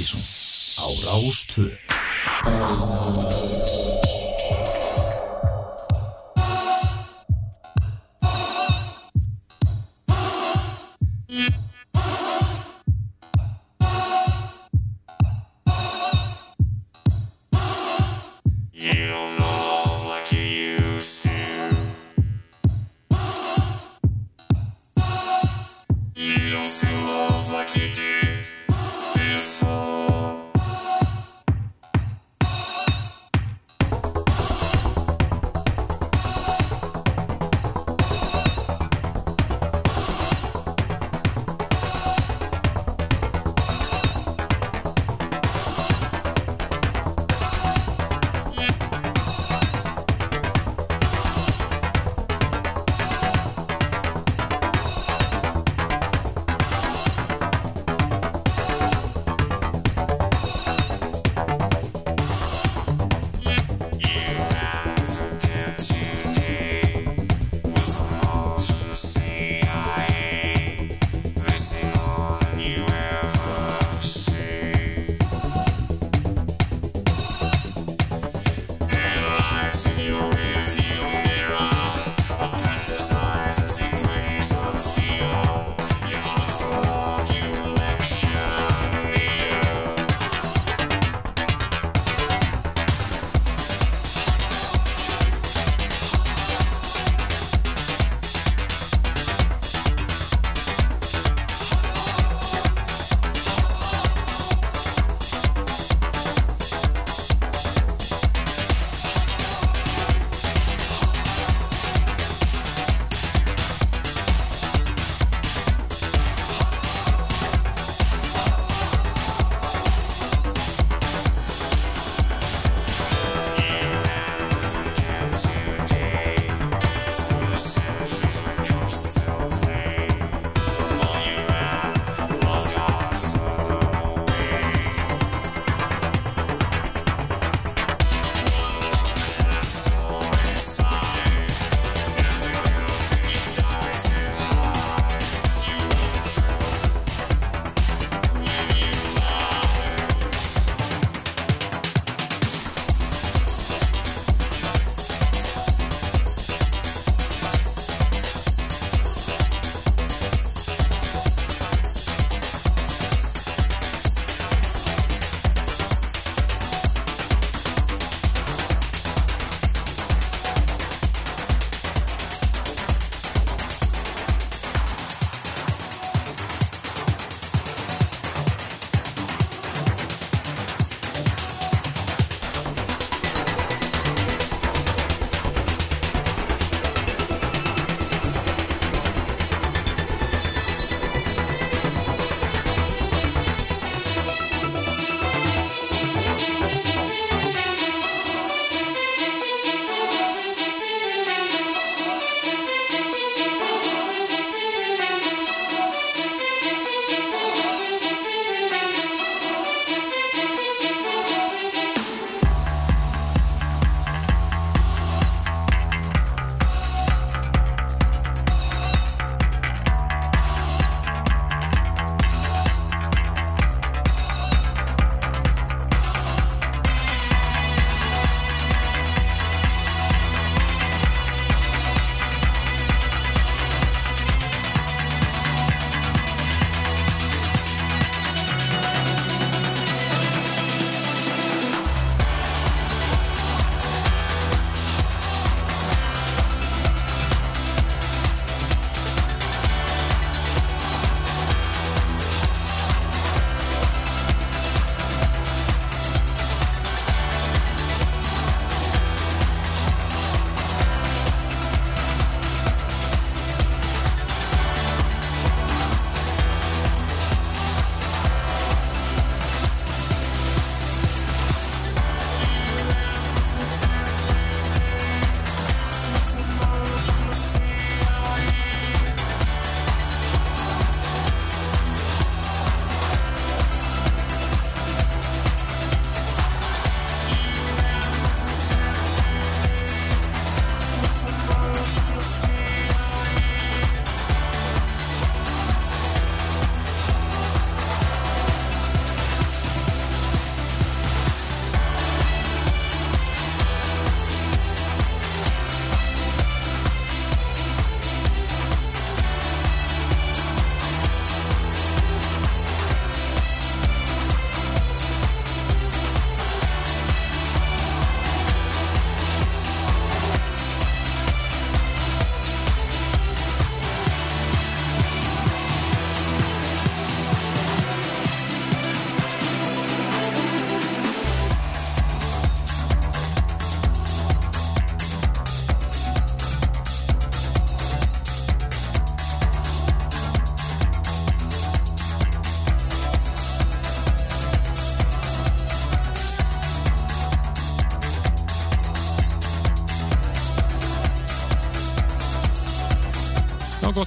Ástísson á Rástvö.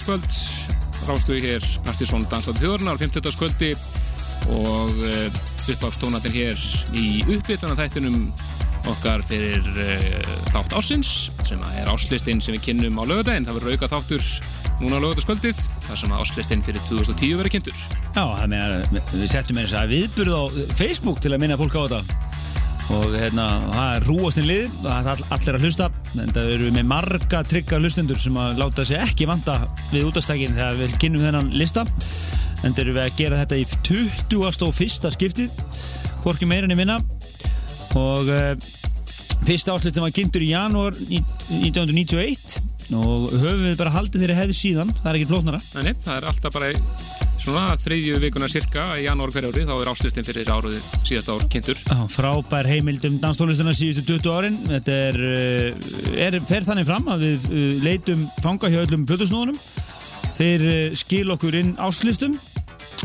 Gott kvöld. Rástu við hér Artisson Dansað þjóðurnar, 50. kvöldi og uh, upp af tónatinn hér í uppbytana þættinum okkar fyrir uh, þátt ásins sem er áslistinn sem við kynnum á lögadaginn. Það verður auka þáttur núna á lögadagskvöldið þar sem áslistinn fyrir 2010 verður kynntur. Já, það meina, við settum eins að viðburð á Facebook til að minna fólk á þetta og hérna, það er rúastinn lið það er all, allir að hlusta en það eru með marga tryggar hlustendur sem að láta sig ekki vanda við útastækin þegar við kynum þennan lista. En það eru við að gera þetta í 20. og fyrsta skiptið hvorki meira en minna. Og uh, fyrsta áslistin var kynntur í janúar 1991 og höfum við bara haldið þeirri hefði síðan. Það er ekki flóknara. Nei, það er alltaf bara svona þriðju vikuna cirka í janúar hverja ári, þá er áslistin fyrir áruði síðast ár kynntur. Frábær heimild um danstónlistina síðustu 20 árin. Þetta er, uh, er fer þannig fram að við uh, leitum fanga hjá öllum plötusnóðunum þeir uh, skil okkur inn áslistum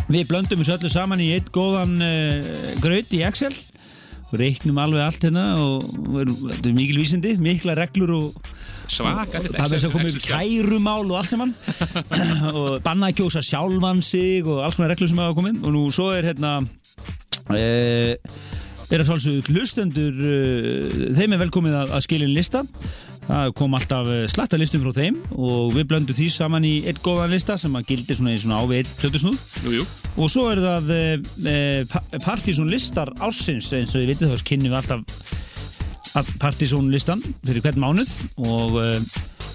við blöndum þessu öllu saman í eitt góðan graut í Excel. Og reiknum alveg allt hérna og þetta er mikil vísindi, mikla reglur og svaka það er þess að koma upp kærumál og allt saman. Og banna að kjósa sjálfan sig og alls konar reglur sem hafa komið og nú svo er hérna e, er að svolsögðu hlustendur e, þeim er velkomið að, að skilja lista það kom alltaf slatta listum frá þeim og við blöndum því saman í eitt góðan lista sem að gildi svona í svona ávið eitt plötusnúð. Og svo er það e, e partysón listar ársins eins og ég viti þá kynni við alltaf partysónlistan fyrir hvern mánuð og uh,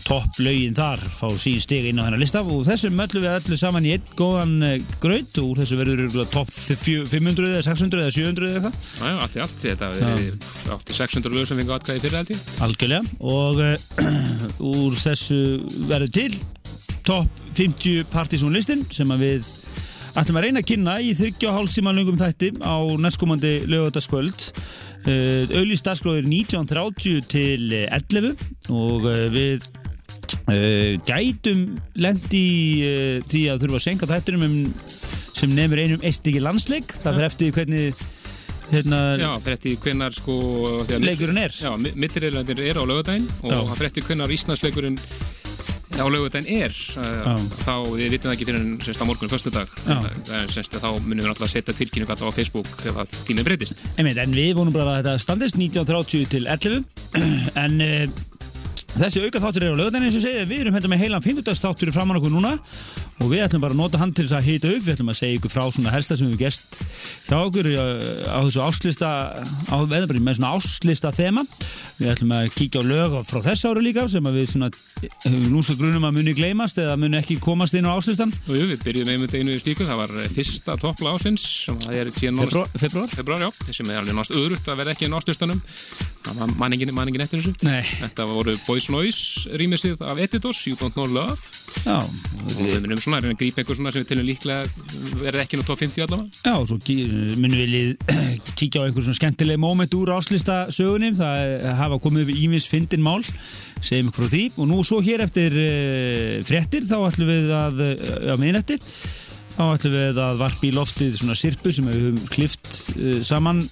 topp laugin þar fá sín stig inn á hennar lista. Og þessu möllum við allir saman í einn góðan uh, graut og úr þessu verður topp 500 eða 600 eða 700 eða eitthvað. Já, allt í allt, þetta verður átti 600 lög sem fengi aðkvæði fyrir allt í Algjörlega. Og uh, úr þessu verður til topp 50 partysónlistin sem við ætlum að reyna að kynna í 30,5 tíma lögum þætti á næstkomandi lögadaskvöld Uh, auðvist dagskráður 1930 til 11 og uh, við uh, gætum lendi í því að þurfa að senka þættinum um, sem nefnir einum eistliki landsleik. Það fyrir eftir hvernig hérna, Já, fyrir eftir hvernar sko leikurinn er. Já, mittirreðlandir er á lögadaginn og það fyrir eftir hvernar Íslandsleikurinn á lögutæn er. Uh, þá við vitum það ekki fyrir semst á morgun fyrstu dag semst þá munum við náttúrulega setja tilkynning alltaf á Facebook ef að tímið breytist. En við vonum bara að þetta standist 1930 til 11 en uh, þessi auka þáttur er á lögutæn eins og segið við erum hérna með heilan 50. þáttur framan okkur núna og við ætlum bara að nota hann til þess að hita upp. Við ætlum að segja ykkur frá svona helsta sem við gest hjá okkur á þessu áslista á veðabri með svona áslista þema. Við ætlum að kíkja á lög frá þess áru líka sem að við svona hefum nú svo grunum að muni gleymast eða muni ekki komast inn á áslistan og jú, við byrjuðum einmitt einu slíku. Það var fyrsta toppla er síðan februar, februar já, sem er alveg náttúrulega öðrugt að vera ekki inn á áslistanum manningin eftir þessu. Nei. þetta voru Boys Noise rýmisið af Editos, You Don't Know Love. Já, og við munum svona að reyna að grípa eitthvað svona sem við tilum líklega verði ekki nú top 50 allavega Já, og svo munum við kíkja á einhver svona skemmtileg móment úr áslista sögunum, það hafa komið við ímis fyndin mál, segjum ykkur frá því. Og nú svo hér eftir uh, frettir þá ætlum við að á miðnætti, þá ætlum við að varpa í loftið svona sirpu sem við höfum klift uh, saman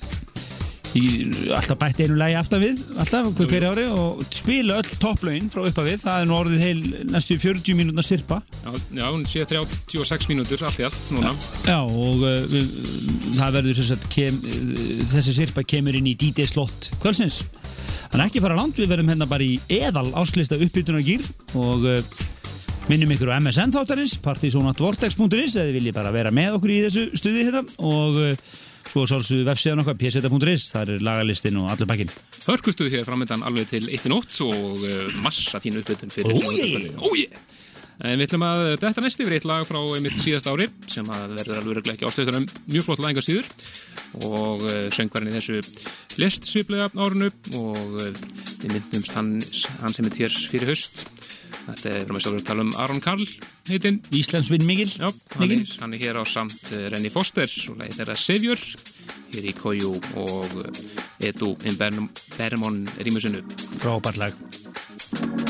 alltaf bætti einu lægi aftan við alltaf hverju ári og spila öll topplaugin frá uppa við, það er nú orðið heil næstu 40 mínútna sirpa. Já, já hún sé 36 mínútur allt í allt núna. Já, og uh, við, það verður sagt, kem, þessi sirpa kemur inn í DJ slott kvölsins þannig ekki fara langt, við verðum hérna bara í eðal áslista uppbytunar gýr og uh, minnum ykkur á MSN þáttarins partysonatvortex.is eða viljið bara vera með okkur í þessu stuði hérna. Og uh, svo sálsum við vefsíðan okkar pseta.is, það er lagalistinn og allir bakinn Hörkustuð hér framöndan alveg til 1.8 og uh, massa fínu uppbytun fyrir Ójé! Ójé! En við ætlum að þetta næst yfir eitt lag frá mitt síðast ári sem að verður alveg ekki áslöðast um mjög flott lagingar síður og uh, söngvarinn í þessu lestsviplega árunu og uh, við myndumst hann, hann sem er hér fyrir höst Þetta er frá mig sjálfur að tala um Aron Karl heitinn. Íslandsvinn Mikil. Já, hann er, hann er hér á samt Renny Foster og leið þeirra Savior hér í Kojú og Edu Bermon Rímusinu. Frábært lag.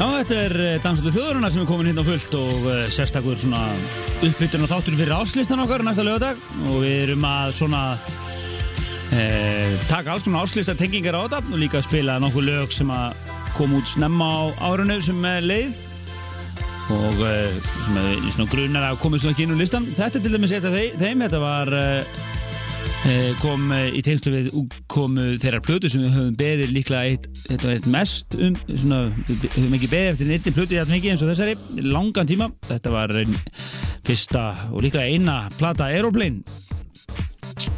Já, þetta er Dansóttu þjóðurina sem er komin hérna á fullt og uh, sérstakur svona uppbytun og þáttur fyrir áslistan okkar næsta lögadag og við erum að svona uh, taka alls konar áslista tengingar á þetta og líka spila nokkuð lög sem að koma út snemma á árunni sem er leið. Og uh, svona, svona grunar að komast nú ekki inn úr listan. Þetta er til dæmis eitt af þeim, þetta var Eh, kom eh, í tengslu við komu þeirra plötu sem við höfum beðið líklega eitt, þetta var eitt mest um svona, við höfum ekki beðið eftir einni plötu í þetta mikið eins og þessari, langan tíma. Þetta var fyrsta og líklega eina plata Aeroplane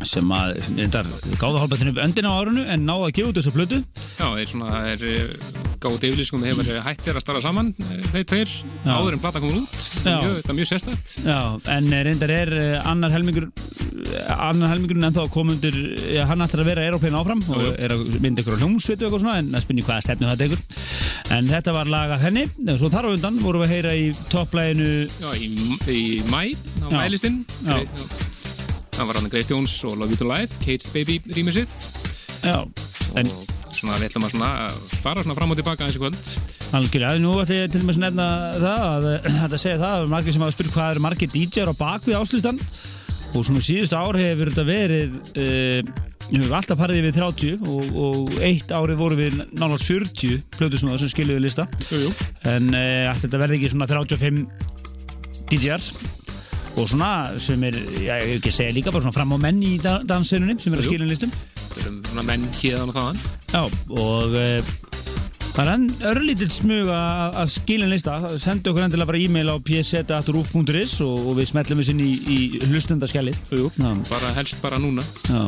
sem að endar gáða hálpættinu upp öndin á árunu en náða að gefa út þessa plötu Já, þeir svona er gátt yfirlýsingum hefur hættir að starfa saman eh, þeir tveir, Já. áður en plata komur út þetta Já. er mjög, þetta er mjög sérstætt Já, en eh, reyndar er eh, annar helmingur eh, annar helmingurinn ennþá komundur ja, hann ætlar að vera Aeroplane áfram og Jú, jú. er að mynda ykkur á hljómsveitu og eitthvað svona en að spynja hvaða stefnu þetta ykkur en þetta var lagað henni og svo þar á undan vorum við að heyra í topplæginu Já, í, í mæ, á Já. mælistinn Já. Það var hann Grace Jones og Love You To Life Kate's Baby rýmisið en og svona við ætlum að svona fara svona fram og tilbaka þessi kvöld. Algjörlega, nú ætlum ég til dæmis að nefna það að þetta segja það, það er margir sem hafa spurt hvað eru margir DJ-ar á bakvið áslistan. Og svona síðustu ár hefur þetta verið uh, við höfum alltaf farið yfir 30 og, og eitt árið voru við náttúrulega 40 plötusnúðar sem skiluðu lista. Jú, jú. en uh, þetta verði ekki svona 35 DJ-ar og svona sem er, já, ég vil ekki segja líka bara svona fram á menn í da dansinunum sem er að skilja listum Við svona menn híðan og þaðan Já, og uh, það er enn örlítill smug að að skilja lista sendu okkur endilega bara e-mail á pseta.ruf.is og, og við smellum við inn í, í. Já. bara helst bara núna Já.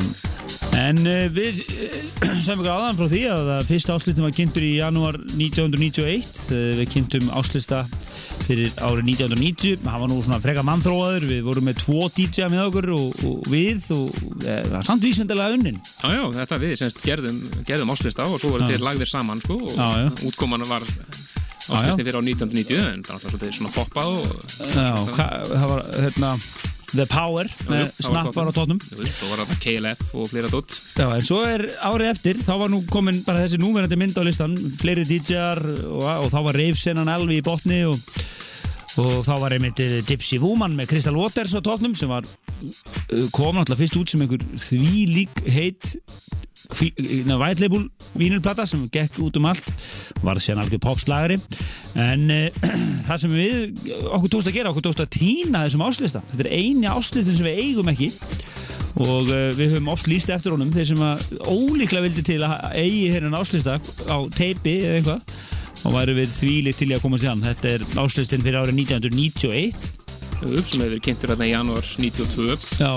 En uh, við sem ykkur áðan frá því að fyrsta áslistin var kynntur í janúar 1991 uh, við kynntum áslista fyrir árið 1990 hann var nú svona freka mannþróaður við vorum með tvo DJ með okkur og, og við og uh, samt vísendalega unnin Já, já, þetta við semst gerðum, gerðum áslista og svo voru þeir lagðir saman sko, og Já, já. útkoman var Já, áslisti já. fyrir á 1990 en það var alltaf svona poppað og Já, það var hérna The Power með það snappar á tóttum Jú, Svo var þetta KLF og fleira dótt Já, en svo er árið eftir, þá var nú komin bara þessi núverandi mynd á listan, fleiri DJ-ar og, og þá var reifsennan alveg í botni og, og þá var einmitt eh, Gypsy Woman með Crystal Waters á tóknum sem var, eh, kom náttúrulega fyrst út sem einhver þvílík heit white label vínilplata sem gekk út um allt var síðan algjör popslagari en uh, það sem við okkur tókst að gera, okkur tókst að týna þessum áslista þetta er eini áslistin sem við eigum ekki. Og uh, við höfum oft líst eftir honum þeir sem að ólíklega vildi til að eigi hérna áslista á teipi eða eitthvað. Og væru við þvílið til í að koma sér hann þetta er áslistin fyrir árið 1991 upp sem hefur kynntur hérna í janúar 92 Já,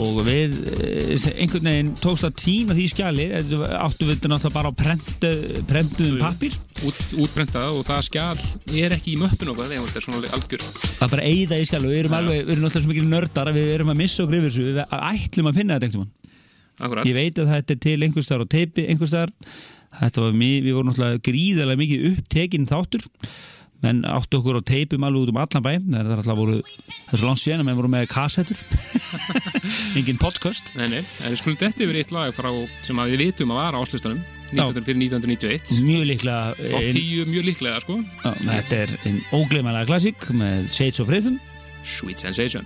og við eh, einhvern veginn tókst að týna því skjali Þetta áttu við þetta náttúrulega bara á prentu, prentuðum pappir út, útbrentað og það skjál er ekki í möppun okkar þegar þetta er svona algjör. Það er bara eigða í skjali og við erum alveg, við erum náttúrulega svo mikil nördar að við erum að missa okkur yfir þessu. Við ætlum að finna þetta einhvern veginn ég veit að þetta er til einhvers staðar á teipi var mjög, við vorum náttúrulega gríðarlega mikið upptekinn þáttur menn áttu okkur á teipum alveg út um allan bæ. Það er alltaf voru þessu langt síðan að menn voru með kassettur engin podcast. Nei, nei, en við skulum þetta yfir eitt lag frá sem að við vitum að vara á áslistanum 19 fyrir 1991 mjög líklega Top ein- 10 mjög líklega sko. Já, Þetta er einn ógleymanlega klassík með Shades of Rhythm. Sweet sensation.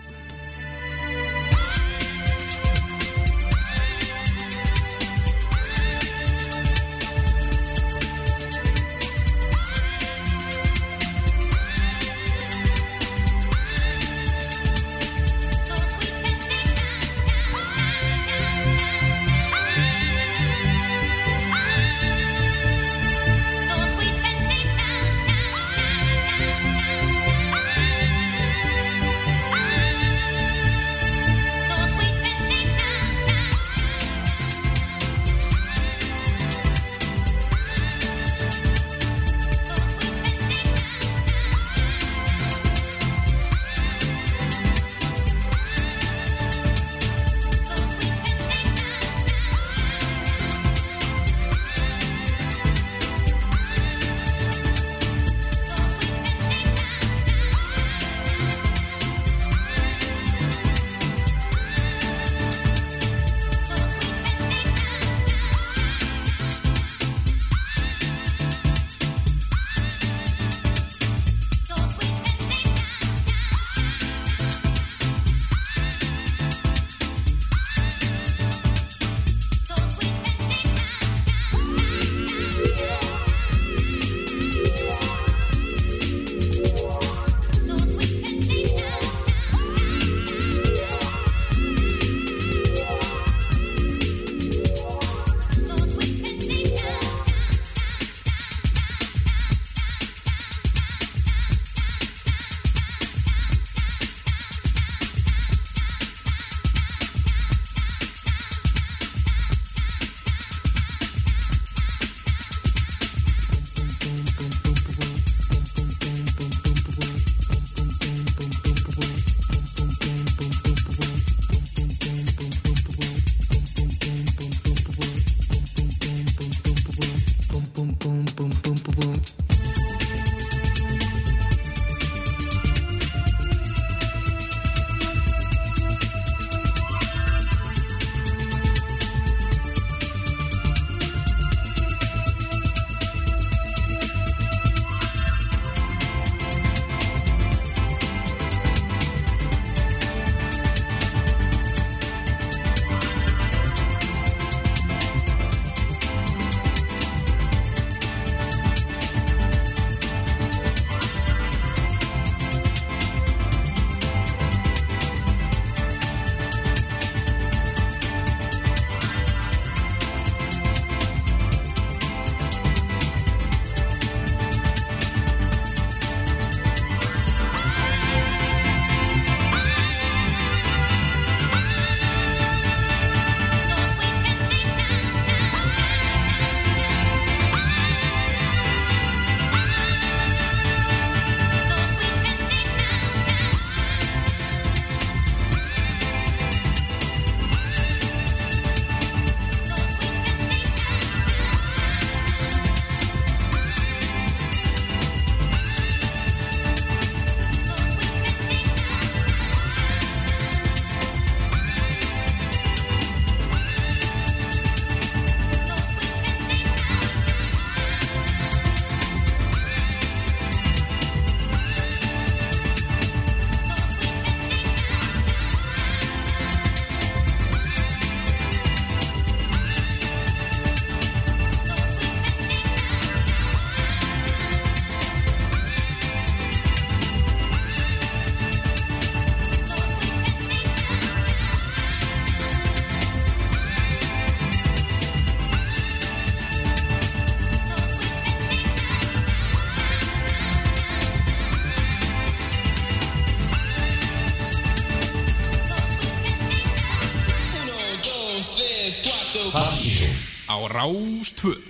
Á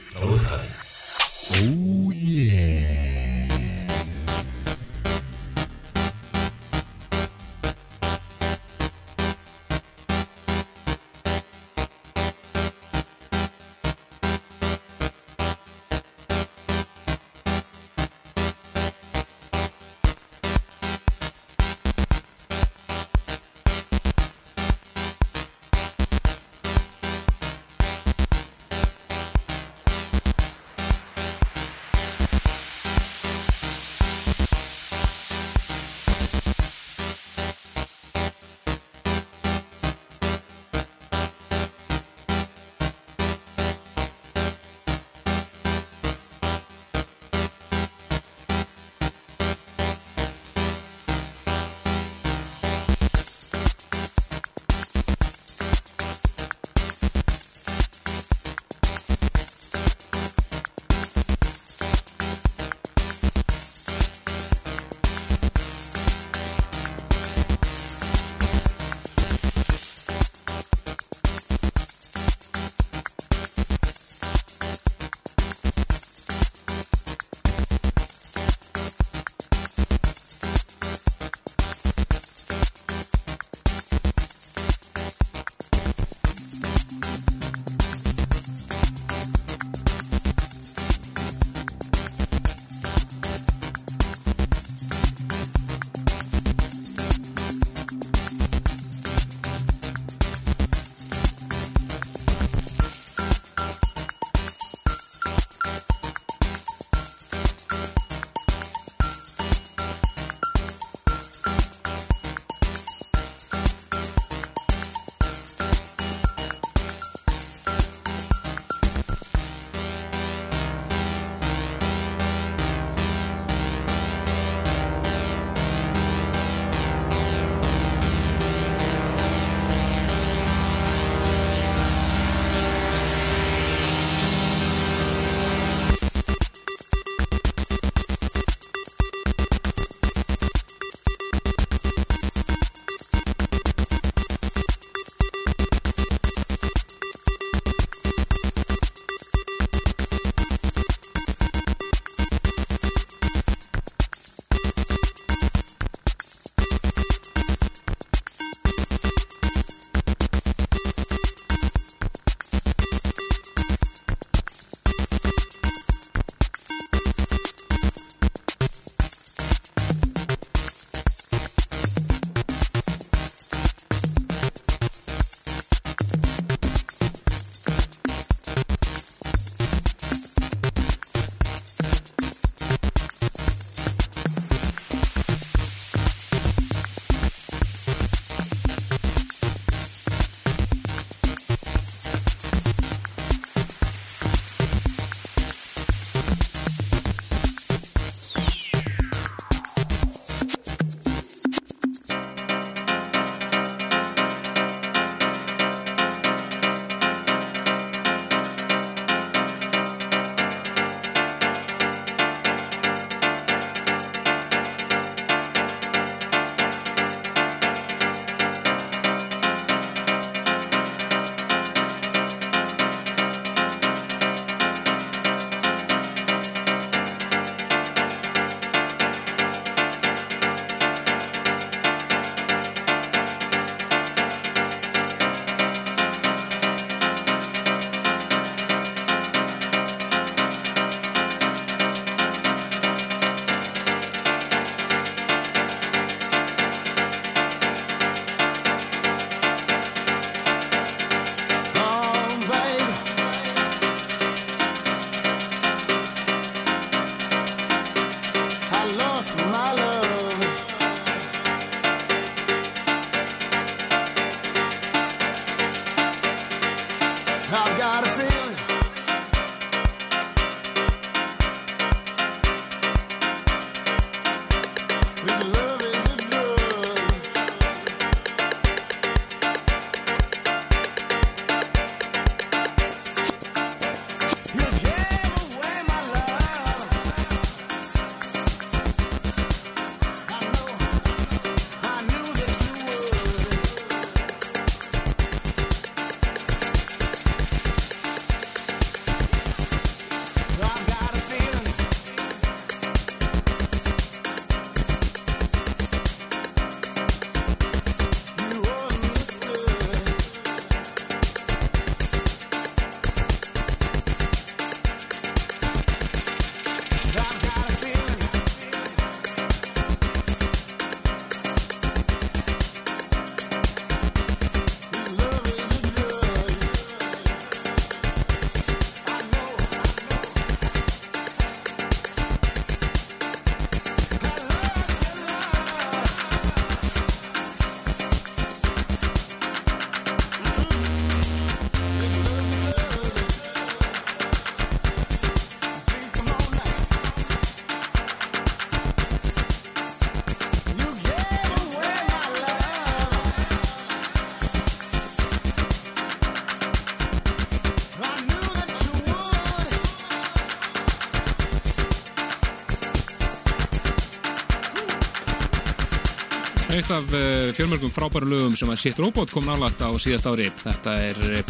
Eitt af uh, fjölmörgum frábærum lögum sem að Shit Robot kom nálægt á síðast ári. Þetta er uh,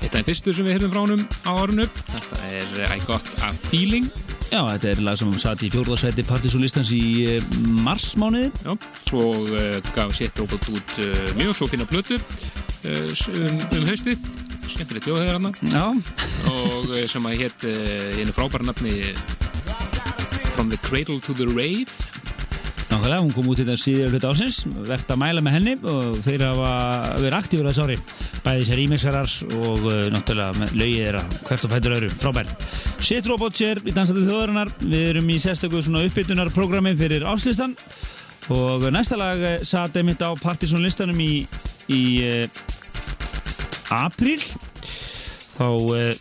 eitt af þeim fyrstu sem við heyrðum frá honum á árinu. Þetta er I Got a Feeling. Já, þetta er lag sem satt í fjórðarsæti partysólistans í marsmániði. Já, svo gaf Shit Robot út mjög svo fina plötu um, um haustið. Skemmtilegt hana. Já, Og sem að hétt einu frábæra nafni From the Cradle to the Rave. Nákvæmlega, hún kom út þetta síðar hluta ásins, verðt að mæla með henni og þeir hafa verið aktífur þess ári. Bæði sér ímixarar og uh, náttúrulega lögið þeirra hvert og fætur öðru, frábær. Shit Robot sér í Dansandi þjóðarinnar, við erum í sérstöku svona uppbytunarprogrammi fyrir áslistan og næsta lag eh, sat einmitt á Partisan listanum í, í uh, apríl. Þá uh,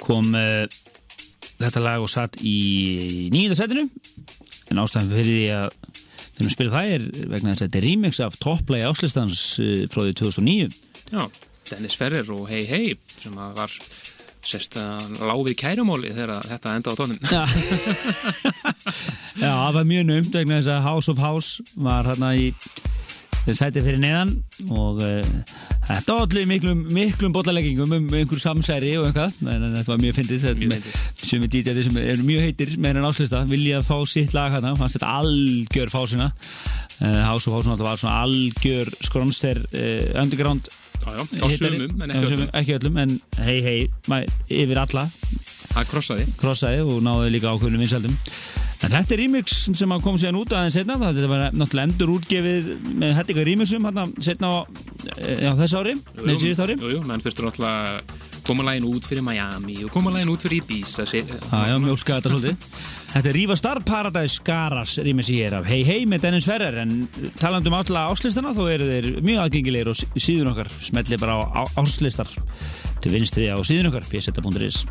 kom þetta lag og satt í nýjönda setinu en ástæðan fyrir því að erum að spila það er vegna þess að þetta er remix af topplagi áslistans uh, frá því 2009 Já, Dennis Ferrer og Hey Hey sem að var sérst að láfið kærumáli þegar þetta enda á tónum. Já, Já það var mjög naumt vegna þess að House of House var hérna í þeir sæti fyrir neðan og uh, þetta var allir miklum, miklum bollaleggingum um einhver samsæri og en þetta var mjög fyndið þetta sem er DJ sem eru mjög heitir með hennan áslista vilja fá sitt lag hérna. Fannst þetta algjör fásina. Uh, House of House náttúrulega var svona algjör skronster uh, underground Já, já, á sumum, en ekki öllum. ekki öllum en hei hei yfir alla Það krossaði. krossaði og náði líka ákveðinu vinsaldum en þetta er remix sem að kom síðan út aðeins setna, þetta var náttúrulega endur útgefið með þetta ykkur remixum hérna setna á já, þess ári, nei síðust ári. Jú, jú, menn þurftur náttúrulega að koma lægin út fyrir Miami og koma lægin út fyrir Ibiza. Já, mjólka þetta svolítið. Þetta er Rífa Star Paradise Garas rýmis ég er af Hei Hei með Dennis Ferrer. En talandum um alla áslistana þá eru þeir mjög aðgengilegir og sí- síðun okkar. Smelli bara á á- áslistar til vinstri á síðun okkar pseta.is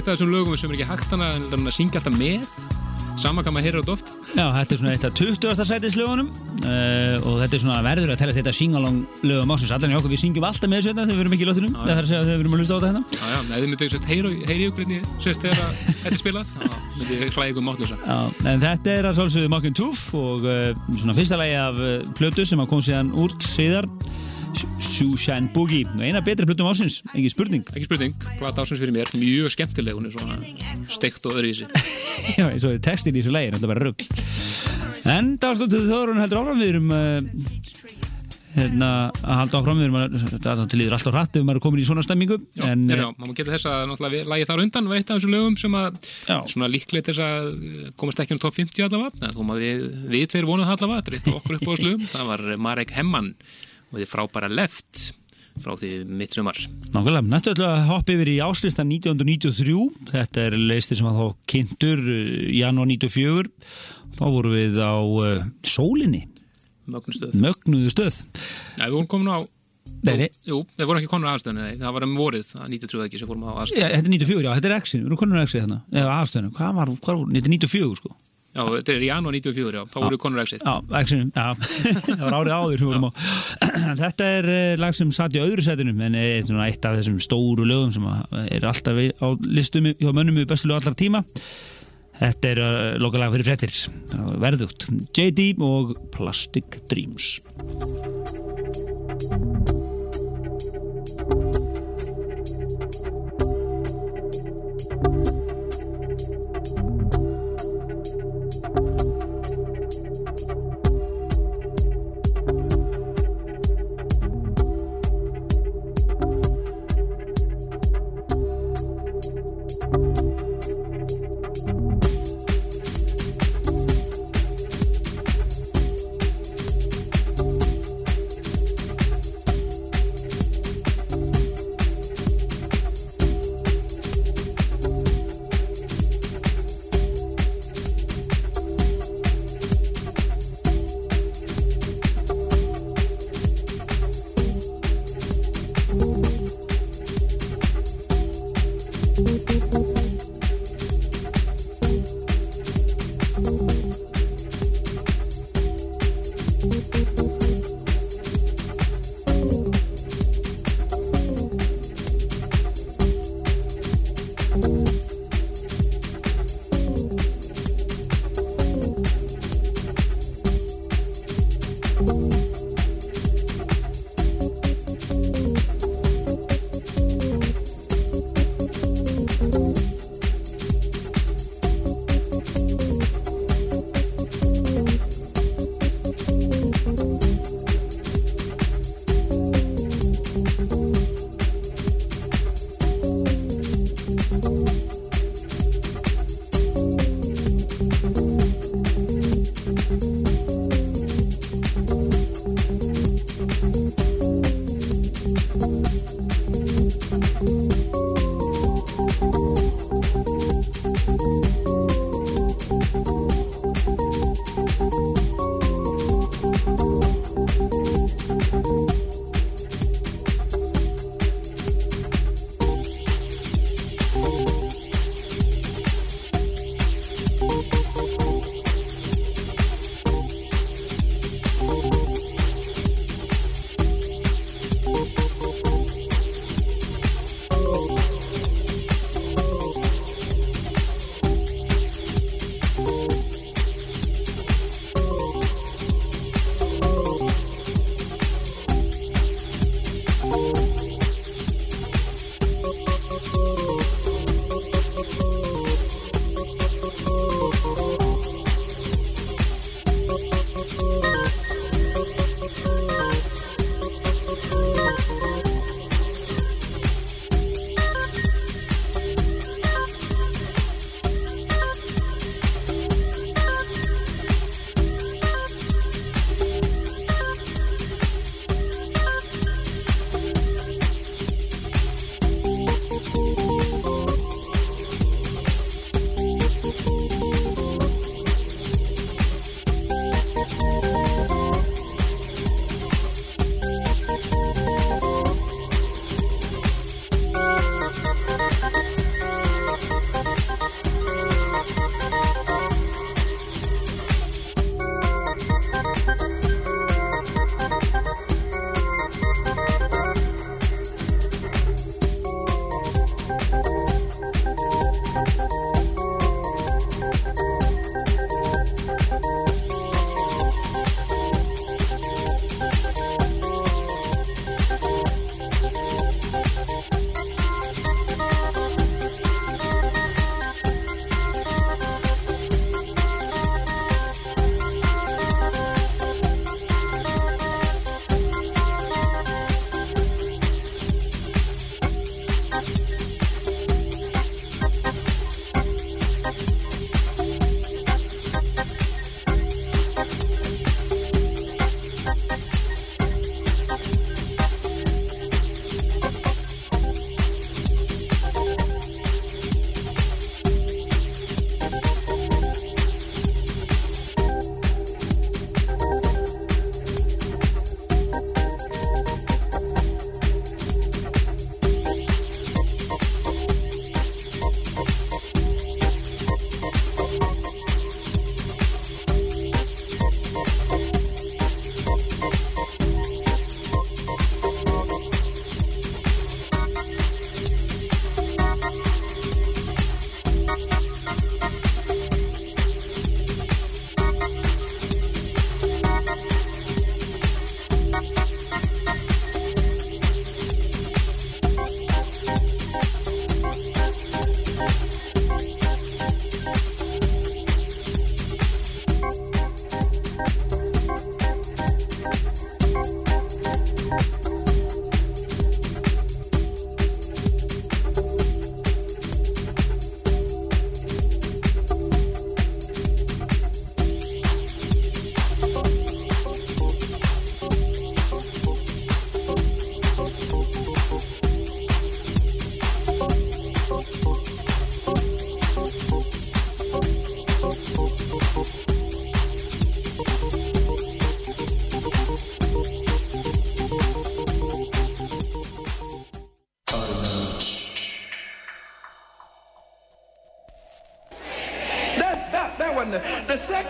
eitt af þessum lögum sem er ekki hægt hana en hann að syngja alltaf með. Sama kann maður heyra þetta oft Já, þetta er svona eitt af 20. sætislögunum uh, og þetta er svona verður að tellast þetta singalong lögum ásins allan í okkur, við syngjum alltaf með þessu hérna þegar við erum ekki í lóttunum, það þarf að segja að við erum að hlusta á þetta hérna. Já, já, ef þið myndið sérst heyri ykkur hvernig sérst þegar þetta er spilað. Þá myndið ég hlæða ykkur mátlösa Já, en þetta er að svolsögðu Mock and Tooth og uh, svona fyrsta lagi af uh, plötu sem að kom síðan úr síðar Shushan Boogie. Og eina betri plötum ásins, engin spurning. Ekki spurning, plata ásins fyrir mér, mjög skemmtileg. Hún er svona steikt og öðruvísi. Já, eins og textin í þessu lagi, náttúrulega bara rugg En dástóttuð þórun heldur áfram. Við uh, hérna, að halda áfram. Við erum að til líður alltaf hratt ef maður er komin í svona stemmingu. Já, en já, maður geta þess að náttúrulega lagi þar undan var eitt af þessum lögum sem að svona líklegt þess að eh, komast ekki um top 50 allavega, þó maður við, við tveir vonuð allavega, þetta af okkur upp á þessu lögum. Það var Marek Hemman og þið frábæra left frá því mitt sumar Nákvæmlega, næstu ætla að hoppa yfir í áslistan 1993 þetta er leisti sem að þá kynntur uh, janúar 94 þá vorum við á uh, sólinni, mögnustöð mögnuðu stöð. Nei, við vorum komin á Nei, nei. Jú, við vorum ekki komin á aðstöðunni, nei, það var um vorið það 93 ekki sem fórum á Já, aðstöðunni þetta er 94, já, þetta er X-in, við erum konur X-in þarna, eða aðstöðunum, hvað var, hvað var, þetta er 94 sko Já, þetta er í janúar 94, já, þá voru konur exit Já, X-in, já, það var árið áður sem vorum á Þetta er uh, lag sem satt í öðru setinu en er svona eitt af þessum stóru lögum sem er alltaf á listum hjá mönnum við bestu lög allar tíma. Þetta er uh, lokalag fyrir fréttir. Verðugt, JD og Plastic Dreams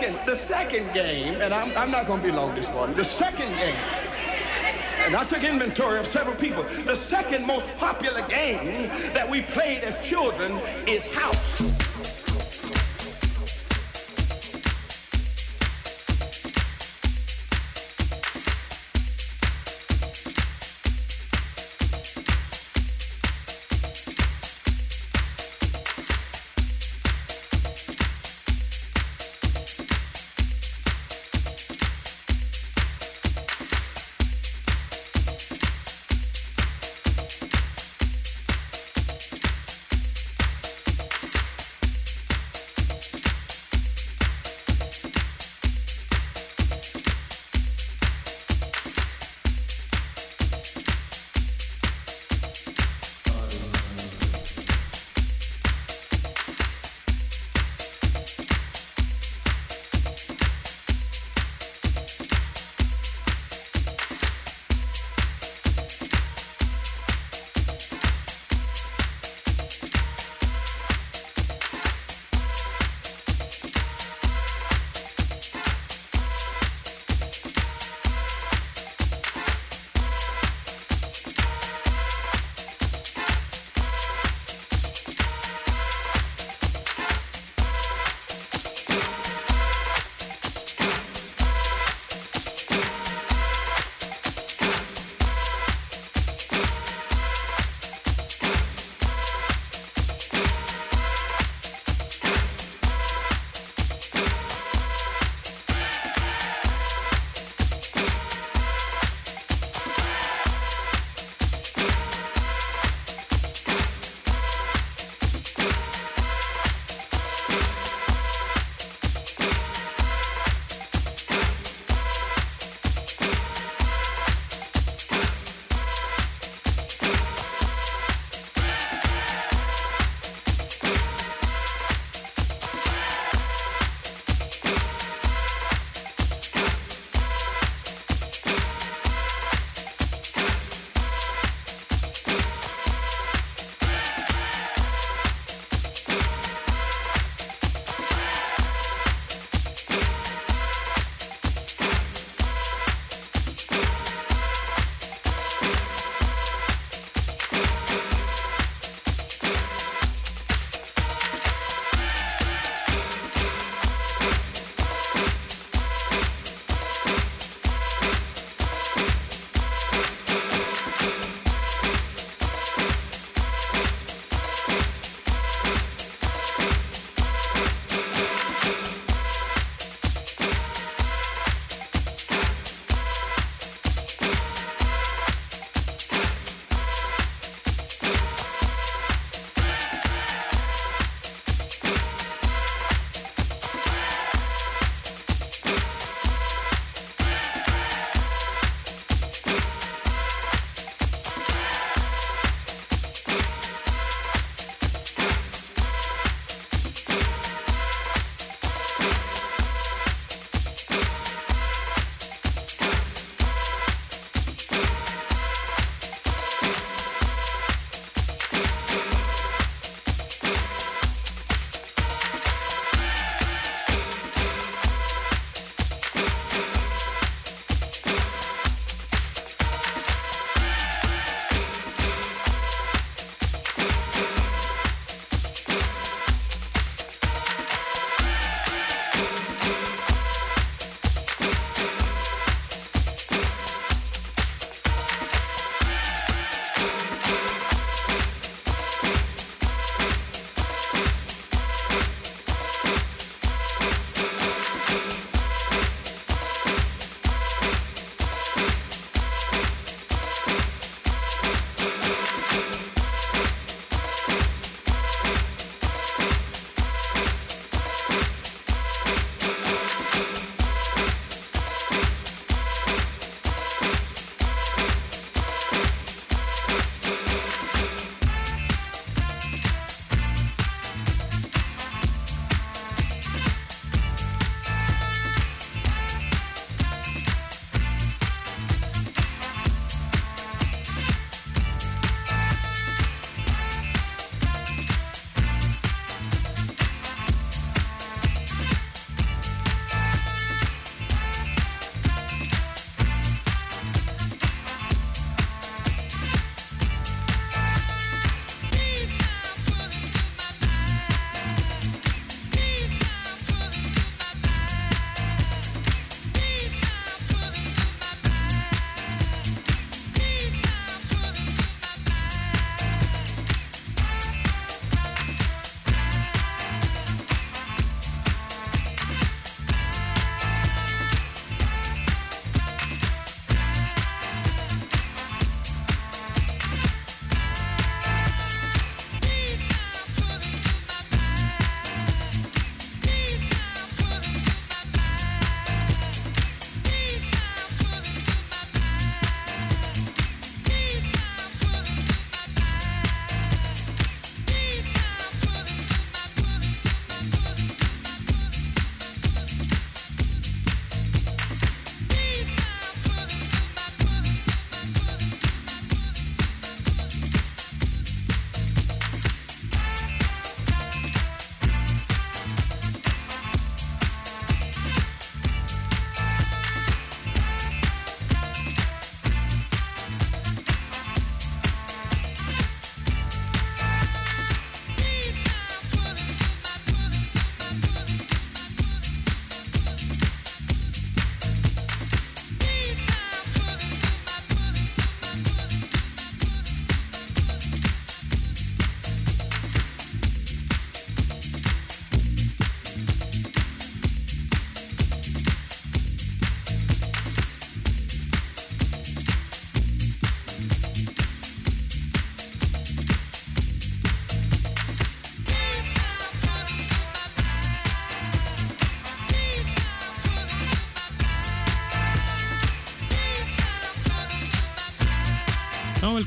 second, the second game, and I'm, I'm not going to be long this morning. The second game, and I took inventory of several people. The second most popular game that we played as children is house.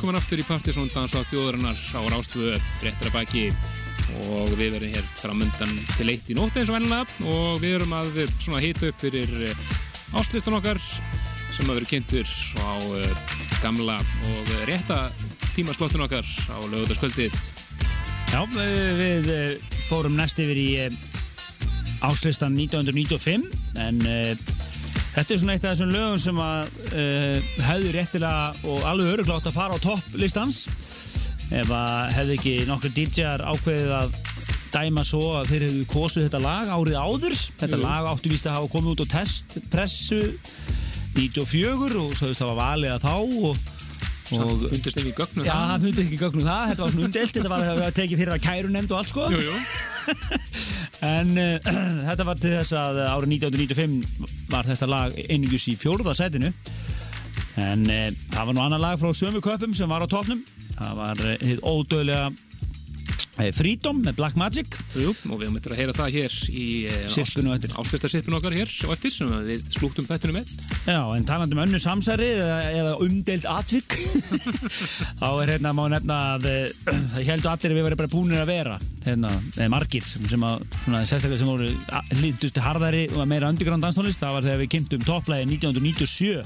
Velkomin aftur í Dansa þjóðarinnar. Á Rástvö fréttir að baki. Og við verðum hér framundan til eitt í nótt eins og vennilega og við erum að eh, svona hita upp fyrir eh, áslistan okkar sem að vera kynntur á eh, gamla og rétta tímaslottun okkar á lögutaskvöldið Já, við, eh, fórum næst yfir í eh, áslistan 1995 en þetta er svona eitt af þessum lögum sem að hefði réttilega og alveg öruglátt að fara á topplistans ef að hefði ekki nokkur DJ-ar ákveðið að dæma svo að þeir hefðu kosið þetta lag árið áður þetta Jú. lag áttu víst að hafa komið út á testpressu 94 og svo hefðist hafa valið að þá og, og fundist ekki í gögnum Já, það það fundi ekki gögnum það, þetta var svona umdelt, þetta var að tekið fyrir að kæru nefnd og allt sko. Jú, jú. En uh, þetta var til þess að árið 1995 var þetta lag einingus í fjórða sætinu. En uh, það var nú annar lag frá sömu köpum sem var á topnum. Það var uh, hið ódöðlega uh, Freedom með Black Magic. Jú, og við eftir að heyra það hér í Sirpunu á eftir. áslista okkar hér á eftir sem við slúktum þættinu með Já, en talandi um önnu samsæri eða, eða umdelt atvik þá er hérna má nefna að eh, það heldur allir að við verðum bara búinir að vera hérna, eða margir sem að svona sérstaklega sem voru hlýndusti harðari og meira underground danstónlist það var þegar við kynntum topplægi 1997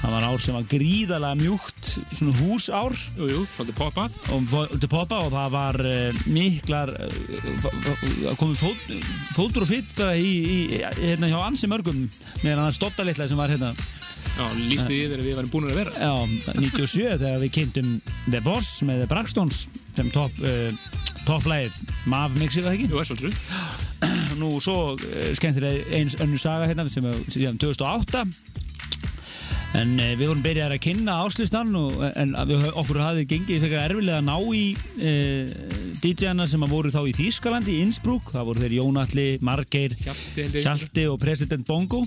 það var ár sem var gríðalega mjúkt svona húsár. Jú, jú, svolítið poppað. Og poppa og það var uh, miklar uh, komið fót, fótur og fytt bara í, í, hérna hjá ansi mörgum meðan hann stotta litla sem var hérna. Já, lísti því yfir að við varum búin að vera. Já, 97 þegar við kynntum The Boss með The Braxtons sem topp uh, topplægið Mav mixið það ekki? Jú, er svolítið Nú svo skemmtilega eins önnu saga hérna sem er síðan 2008 en uh, við vorum byrjaðið að kynna áslistan og, en að við, okkur hafði gengið fyrir erfilega að ná í uh, DJ-ana sem að voru þá í Þýskalandi í Innsbruck, það voru þeir Jónalli, Margeir Hjalti, og President Bongo.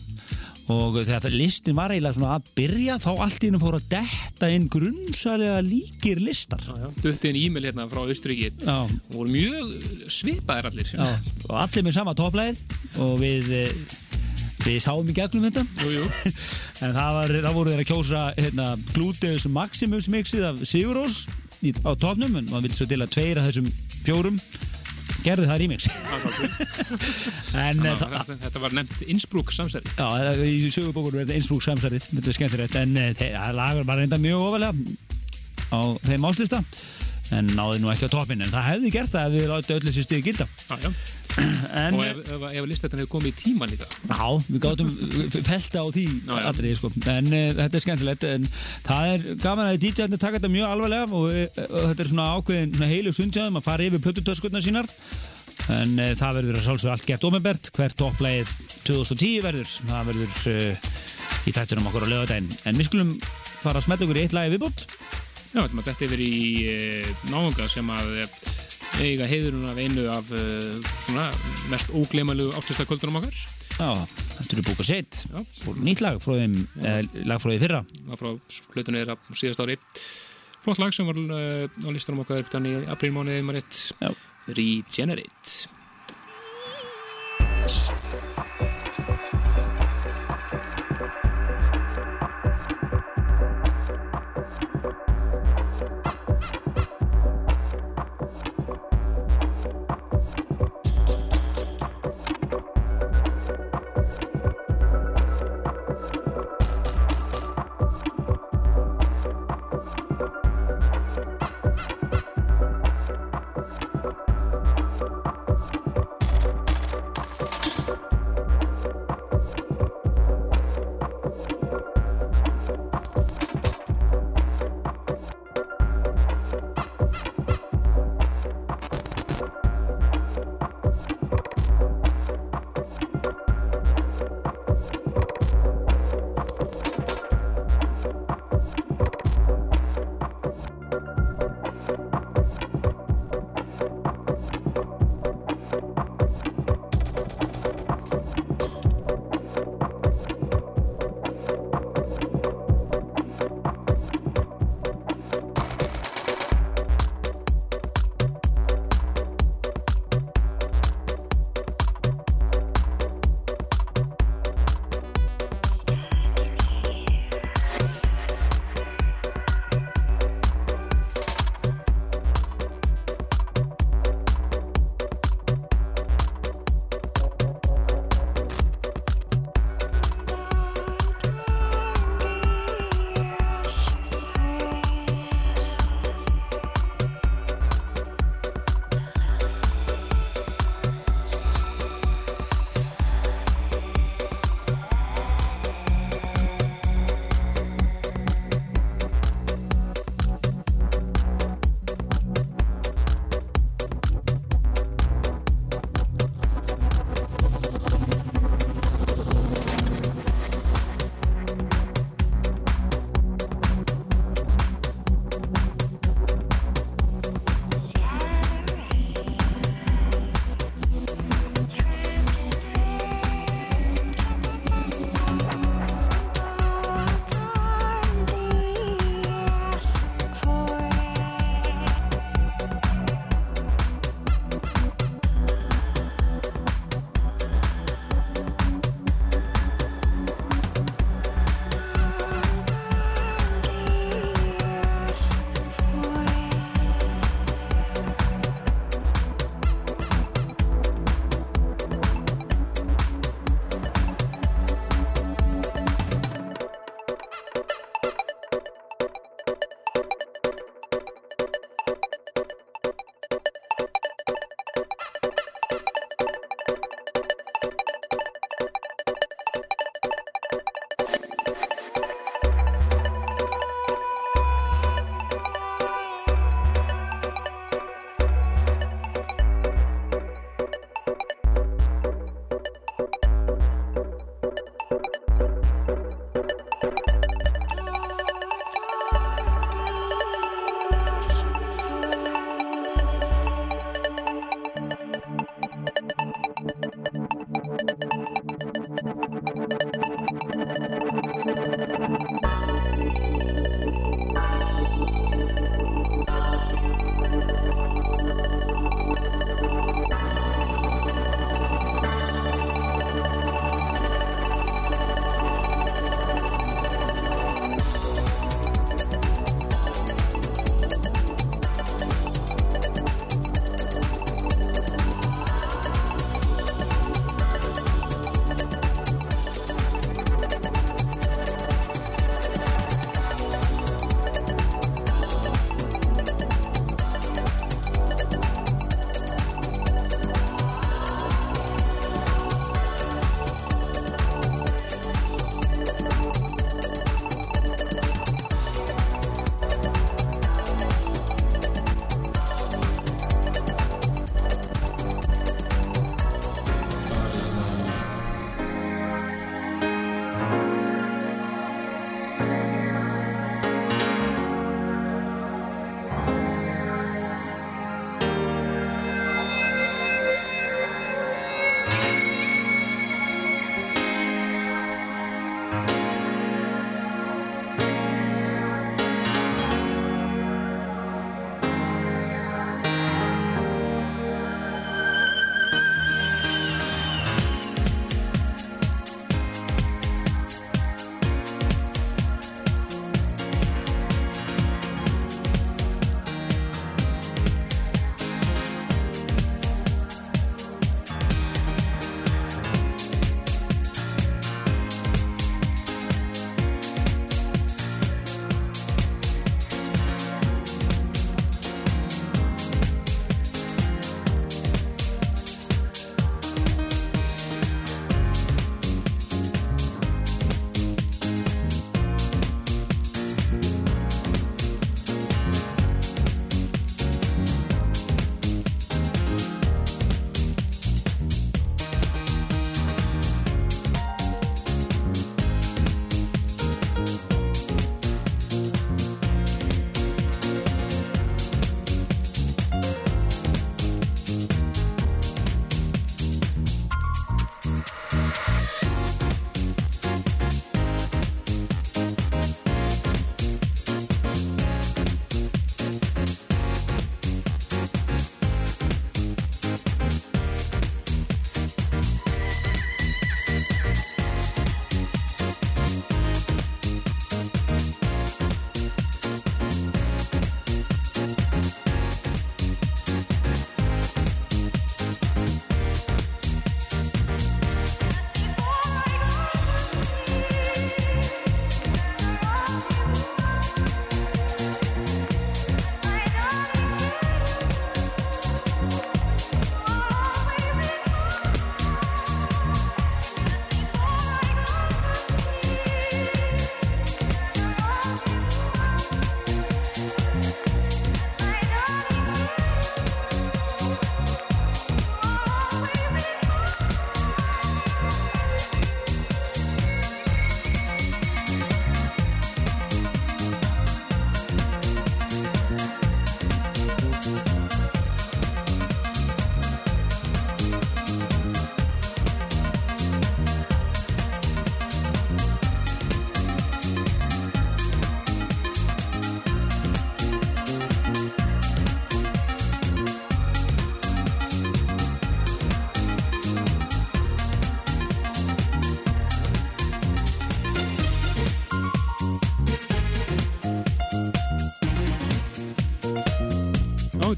Og þegar listin var eiginlega svona að byrja þá allt í hennu fór að detta inn grunnsælega líkir listar. Já, já, dutti inn e-mail hérna frá Austuríki Já. og voru mjög svipaðir allir. Já, og allir með sama topplæð og við eh, við sáum í gegnum þetta. Jú, jú. en það, var, það voru þeir að kjósa hérna, Gluteus Maximus mixið af Sigurós á toppnum en maður vildi svo til að tveir af þessum fjórum gerði það remix. En Þannig eh, það, þetta, þetta var nefnt Innsbruck samsærið. Já, í sögubókunum er þetta einsbrúk samsærið, en uh, það lagur bara reynda mjög ofalega á þeim áslista, en náði nú ekki á toppin, en það hefði gert það ef við látið öllu sér stíði gilda. Já. En, Og ef, ef, ef listetin hefur komið í tíma líka já, við gátum felta á því já. atriði, sko, en uh, þetta er skemmtilegt, en það er gaman að DJ-arnir taka þetta mjög alvarlega og, og þetta er svona ákveðin svona heilu sundjáðum að fara yfir plötutöskurnar sínar, en uh, það verður að sálsög allt gert ofinbert, hvert topplægið 2010 verður, það verður í þættunum okkur á lögadaginn, en við skulum fara að smetja okkur í eitt lagi viðbót. Já, þetta maður þetta yfir í e, náunga sem að e, eiga heiðurinn af einu af e, svona mest óglemalu ástistakvöldunum okkar. Já, þetta eru búka Já. og nýtt lag frá þeim, eða lag frá því fyrra. Það frá hlutinu þeirra á síðast ári. Flott lag sem var e, á listanum okkar upptann í aprílmániði maður rétt Já. Regenerate. Thank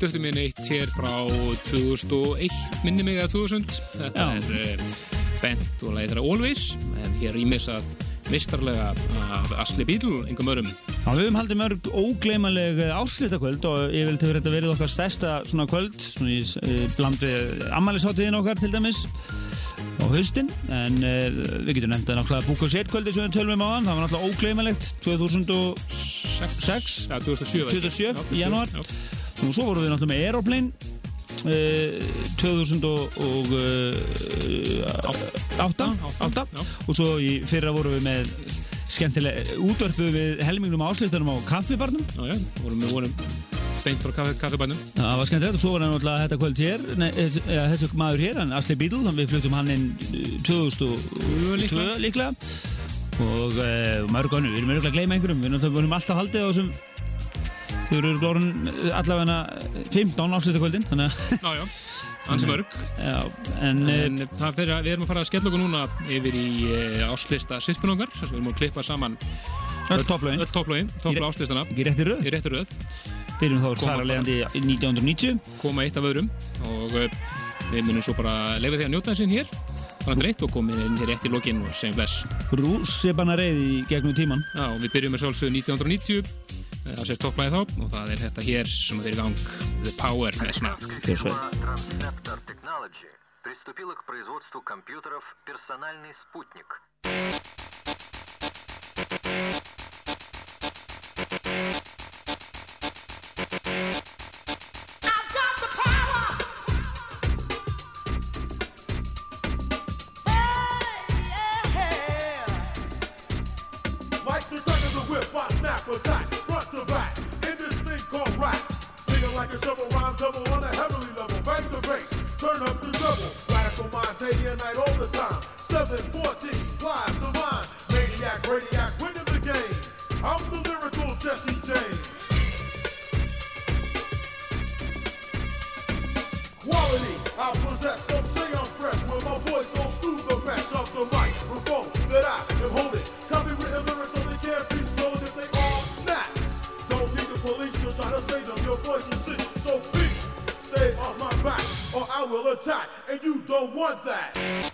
við döftum inn eitt hér frá 2001 minni mig eða 2000 þetta Já. er uh, Bent og þeirra Always en hér ímis að mistarlega af Asli Bíl, engum örum Já, við höfum haldið mörg ógleymanleg áslýstakvöld og ég vil til þetta verið okkar stærsta svona kvöld, svona í eh, bland við ammælisháttiðin okkar til dæmis á haustin, en uh, við getum nefnt að náttúrulega Búk og Set kvöldi sem við tölum við á hann, það var náttúrulega ógleymanlegt 2006 ja, 2007, var ekki? 2007 Já, í janúar. Og svo vorum við náttúrulega með Aeroplane uh, 2008 átta, já. og svo í fyrra vorum við með skemmtilega útvarpu við helmingnum áslýstanum á kaffibarnum Já, já, vorum við vorum beint frá kaffi, kaffibænum það var skemmtilegt og svo var hann náttúrulega þetta kvöld hér nei, þessi, eða, þessi maður hér, hann Asli Beadle við fluttum hann inn eh, 2002 líklega. líklega og uh, mörg önnu, við erum örgulega að gleyma einhverjum við vorum alltaf haldið á þessum þau eru glórun allavega 15 áslýstakvöldin þannig að Já, já, ansi mörg. Já, en, en En það fyrir við erum að fara að skella okkur núna yfir í uh, áslista að við erum að klippa saman öll topplögin, toppla áslistana ekki rétti röð. Í réttu röð, byrjum þá leiðandi í 1990 koma eitt af öðrum og við munum svo bara leifa því að njóta þessin hér. Þannig að reitt og komið inn hér rétt í lokin og segjum bless rússipanna reið í gegnum tíman Já, við byrjum með sjálfsögðu 1990 eh, það sést topplæði þá og það er þetta hér sem er í gang The Power með svona Kjörsveið Transceptor Technology приступила к производству компьютеров «Персональный спутник». Like turn up the double. Radical mind, day and night, all the time. 714, live don't want that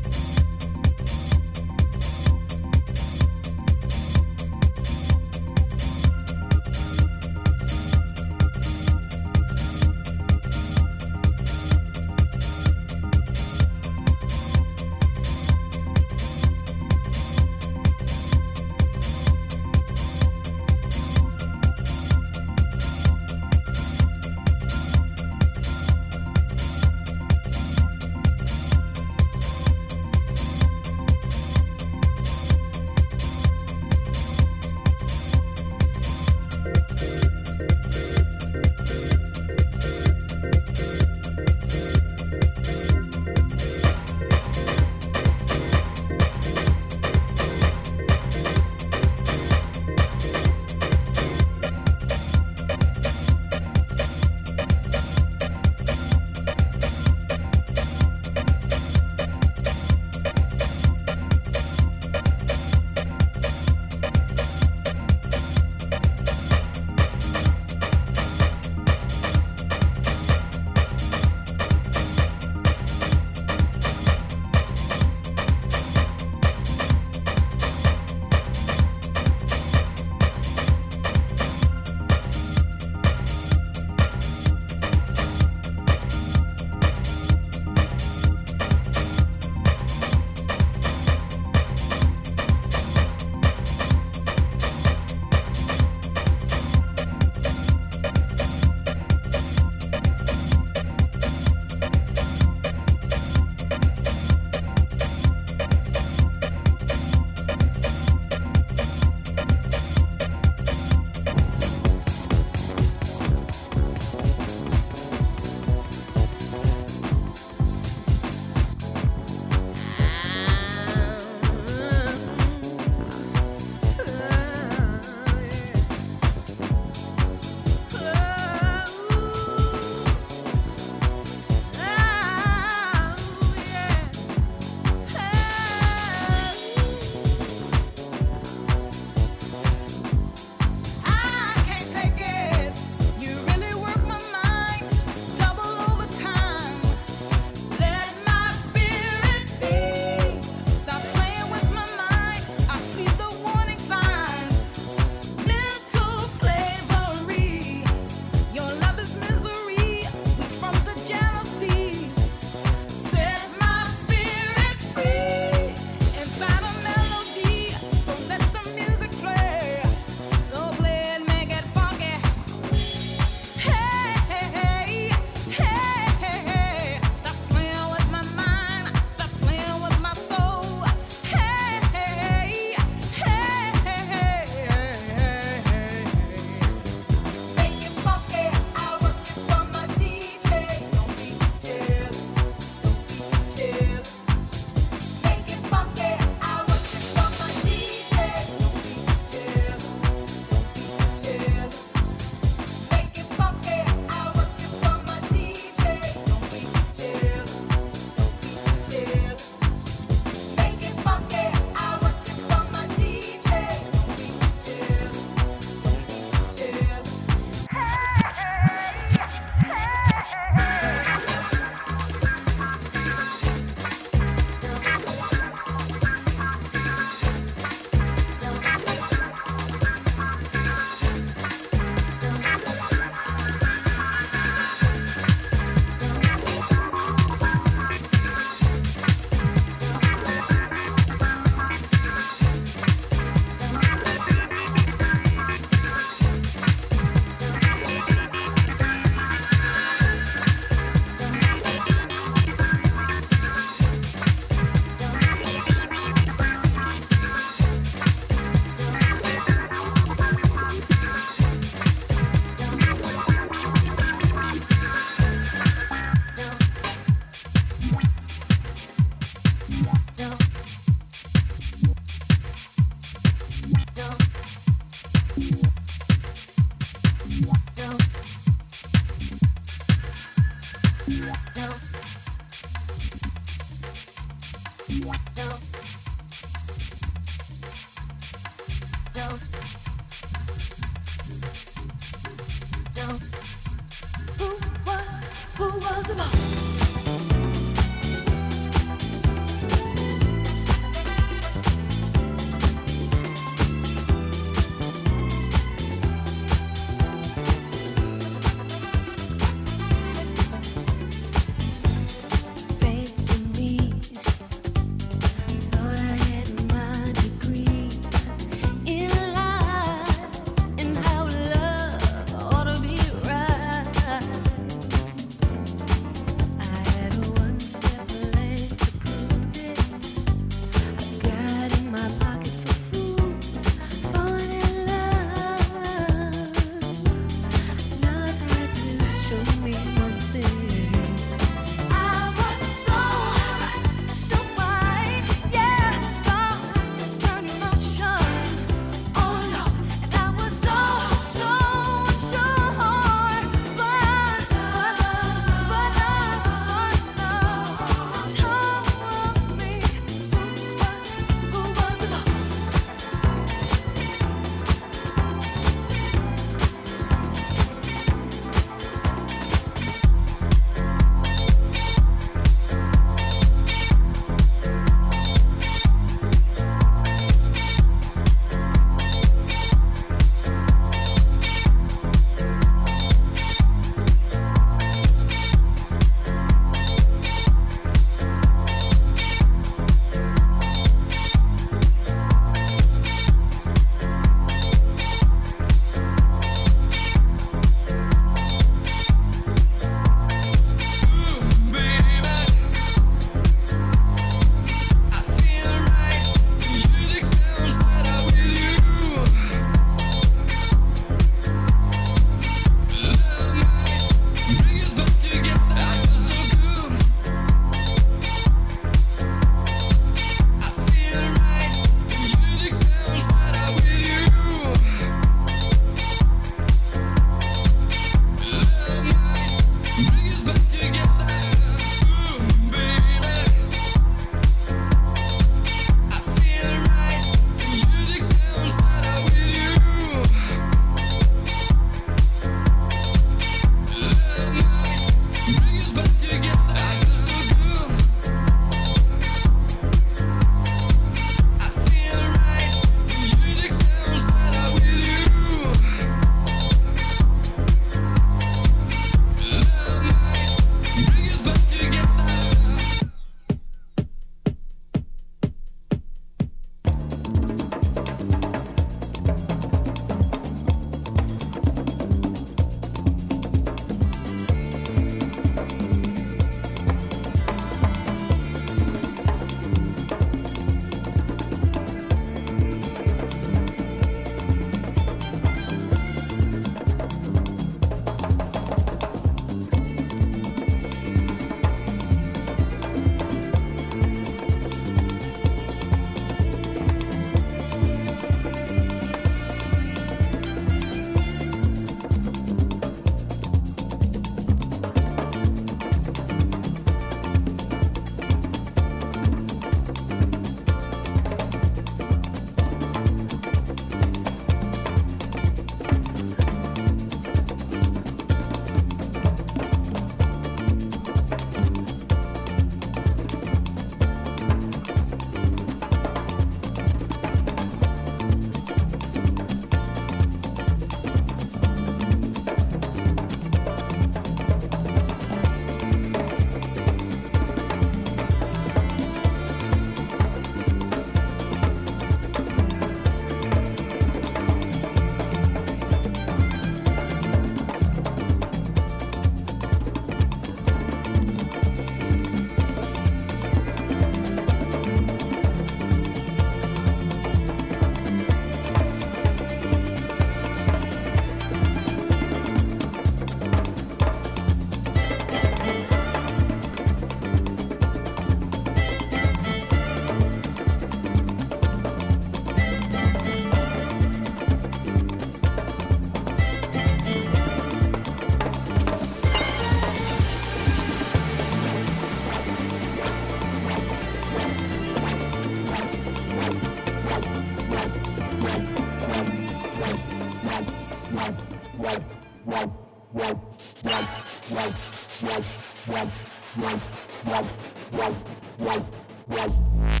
Wow.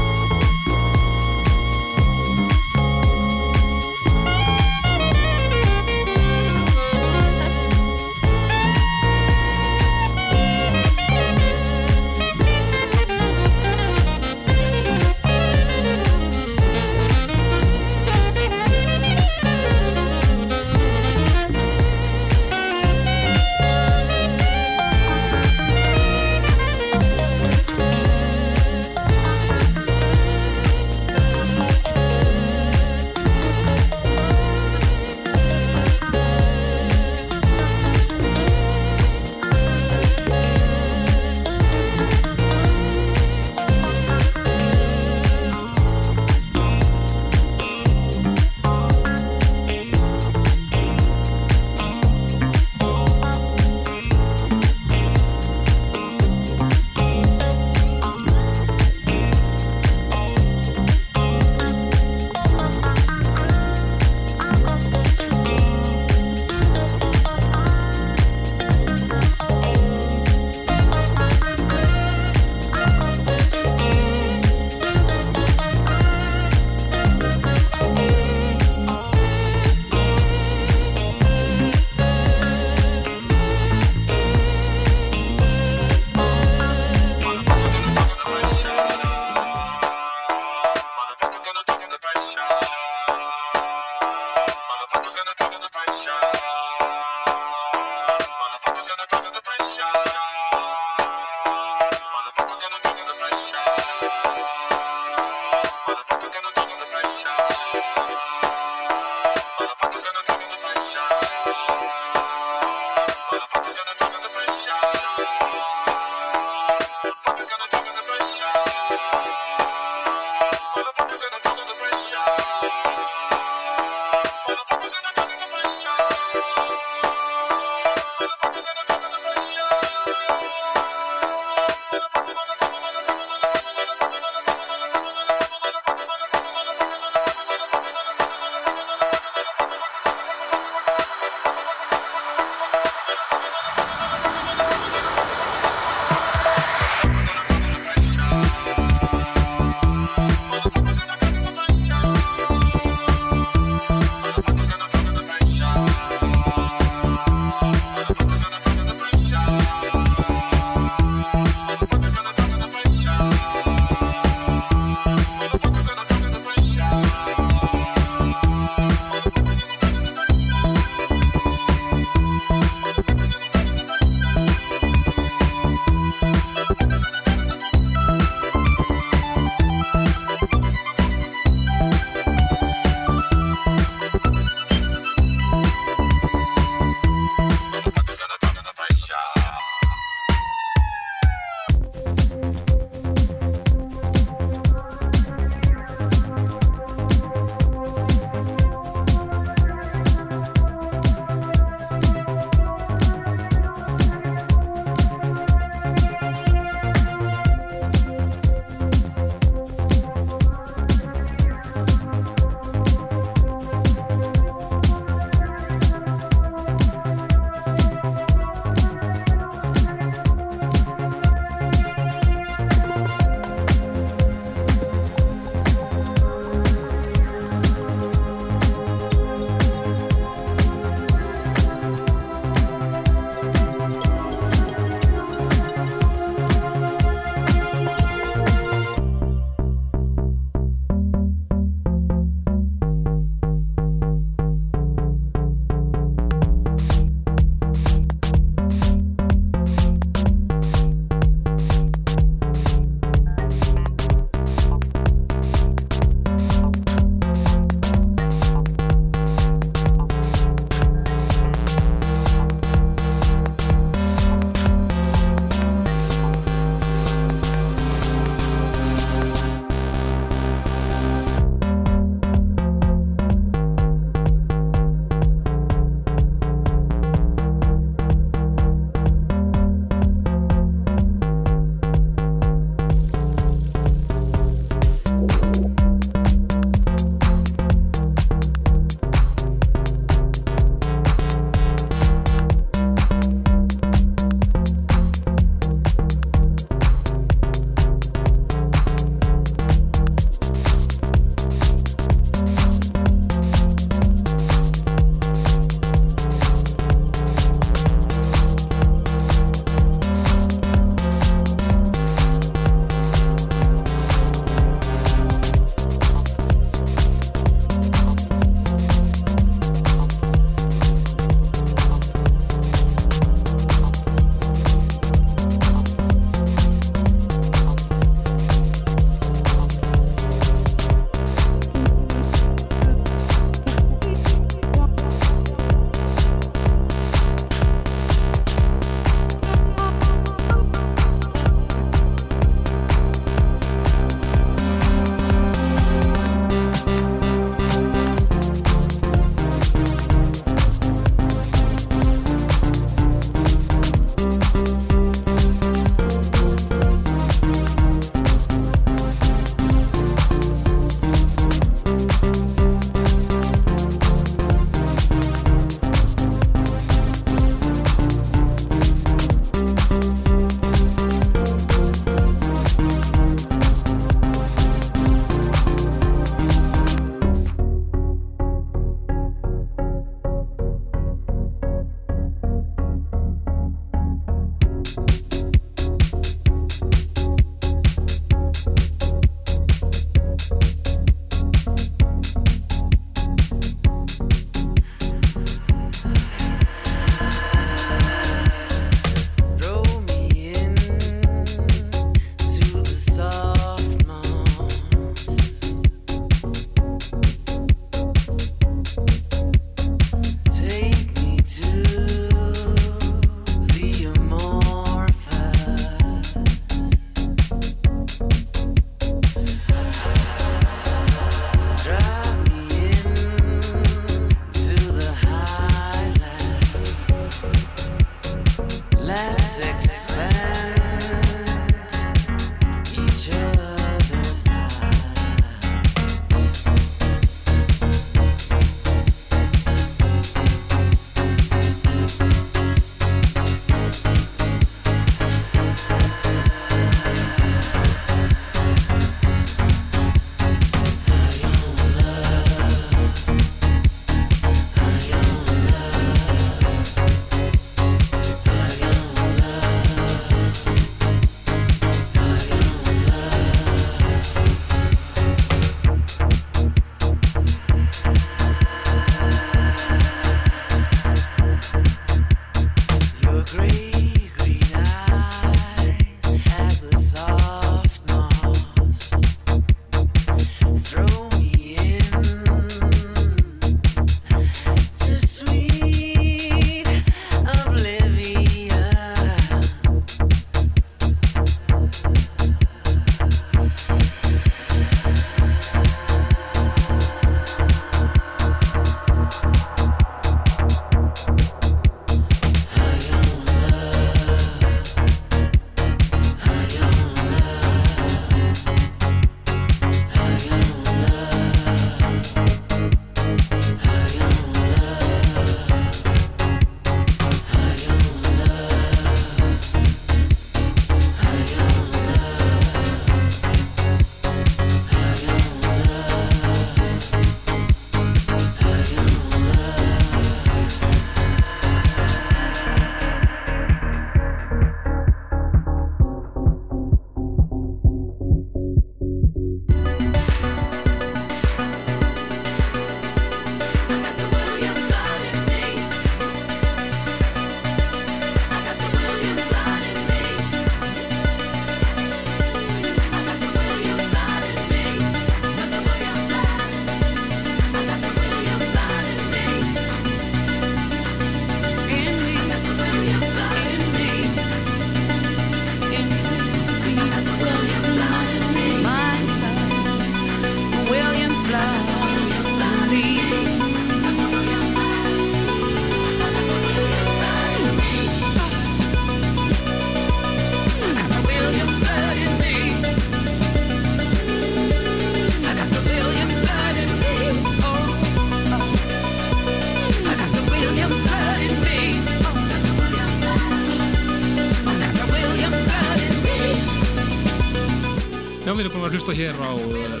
Að hlusta hér á uh,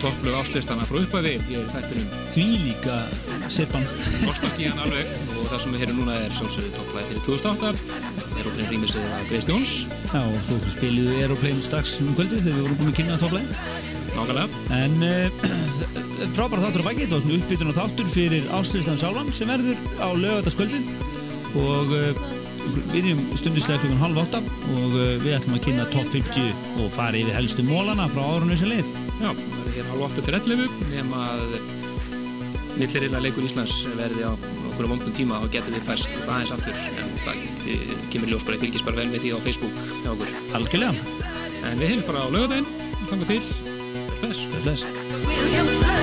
topplög áslistana frá upphæfi ég er þættinum Því líka sirpan Nostalgían alveg og það sem við heyrum núna er sjálfsögðu topplæði fyrir 2008 Aeroplane rýmisið af Grace Jones. Já, og svo spiluðu Aeroplane strax um kvöldið þegar við vorum búin að kynna topplæði Nákvæmlega. En uh, frábæra þáttur á baki, þetta var svona uppbytun og þáttur fyrir áslistan sjálfan sem verður á lögataskvöldið og uh, erum stundislega klukkan halv átta og uh, við ætlum að kynna top 50 og fara yfir helstu mólana frá árunni sem leið. Já, það er hér halv 8 til 11 nema að millirilla leikur Íslands verði á okkur vondum tíma og getur við fæst aðeins aftur. En það kemur ljós bara fylgis bara vel með því á Facebook hjá okkur. Algjörlega. En við heilum bara á lögadaginn, þanga til. Bless. Bless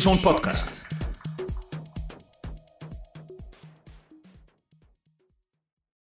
Birgisson Podcast.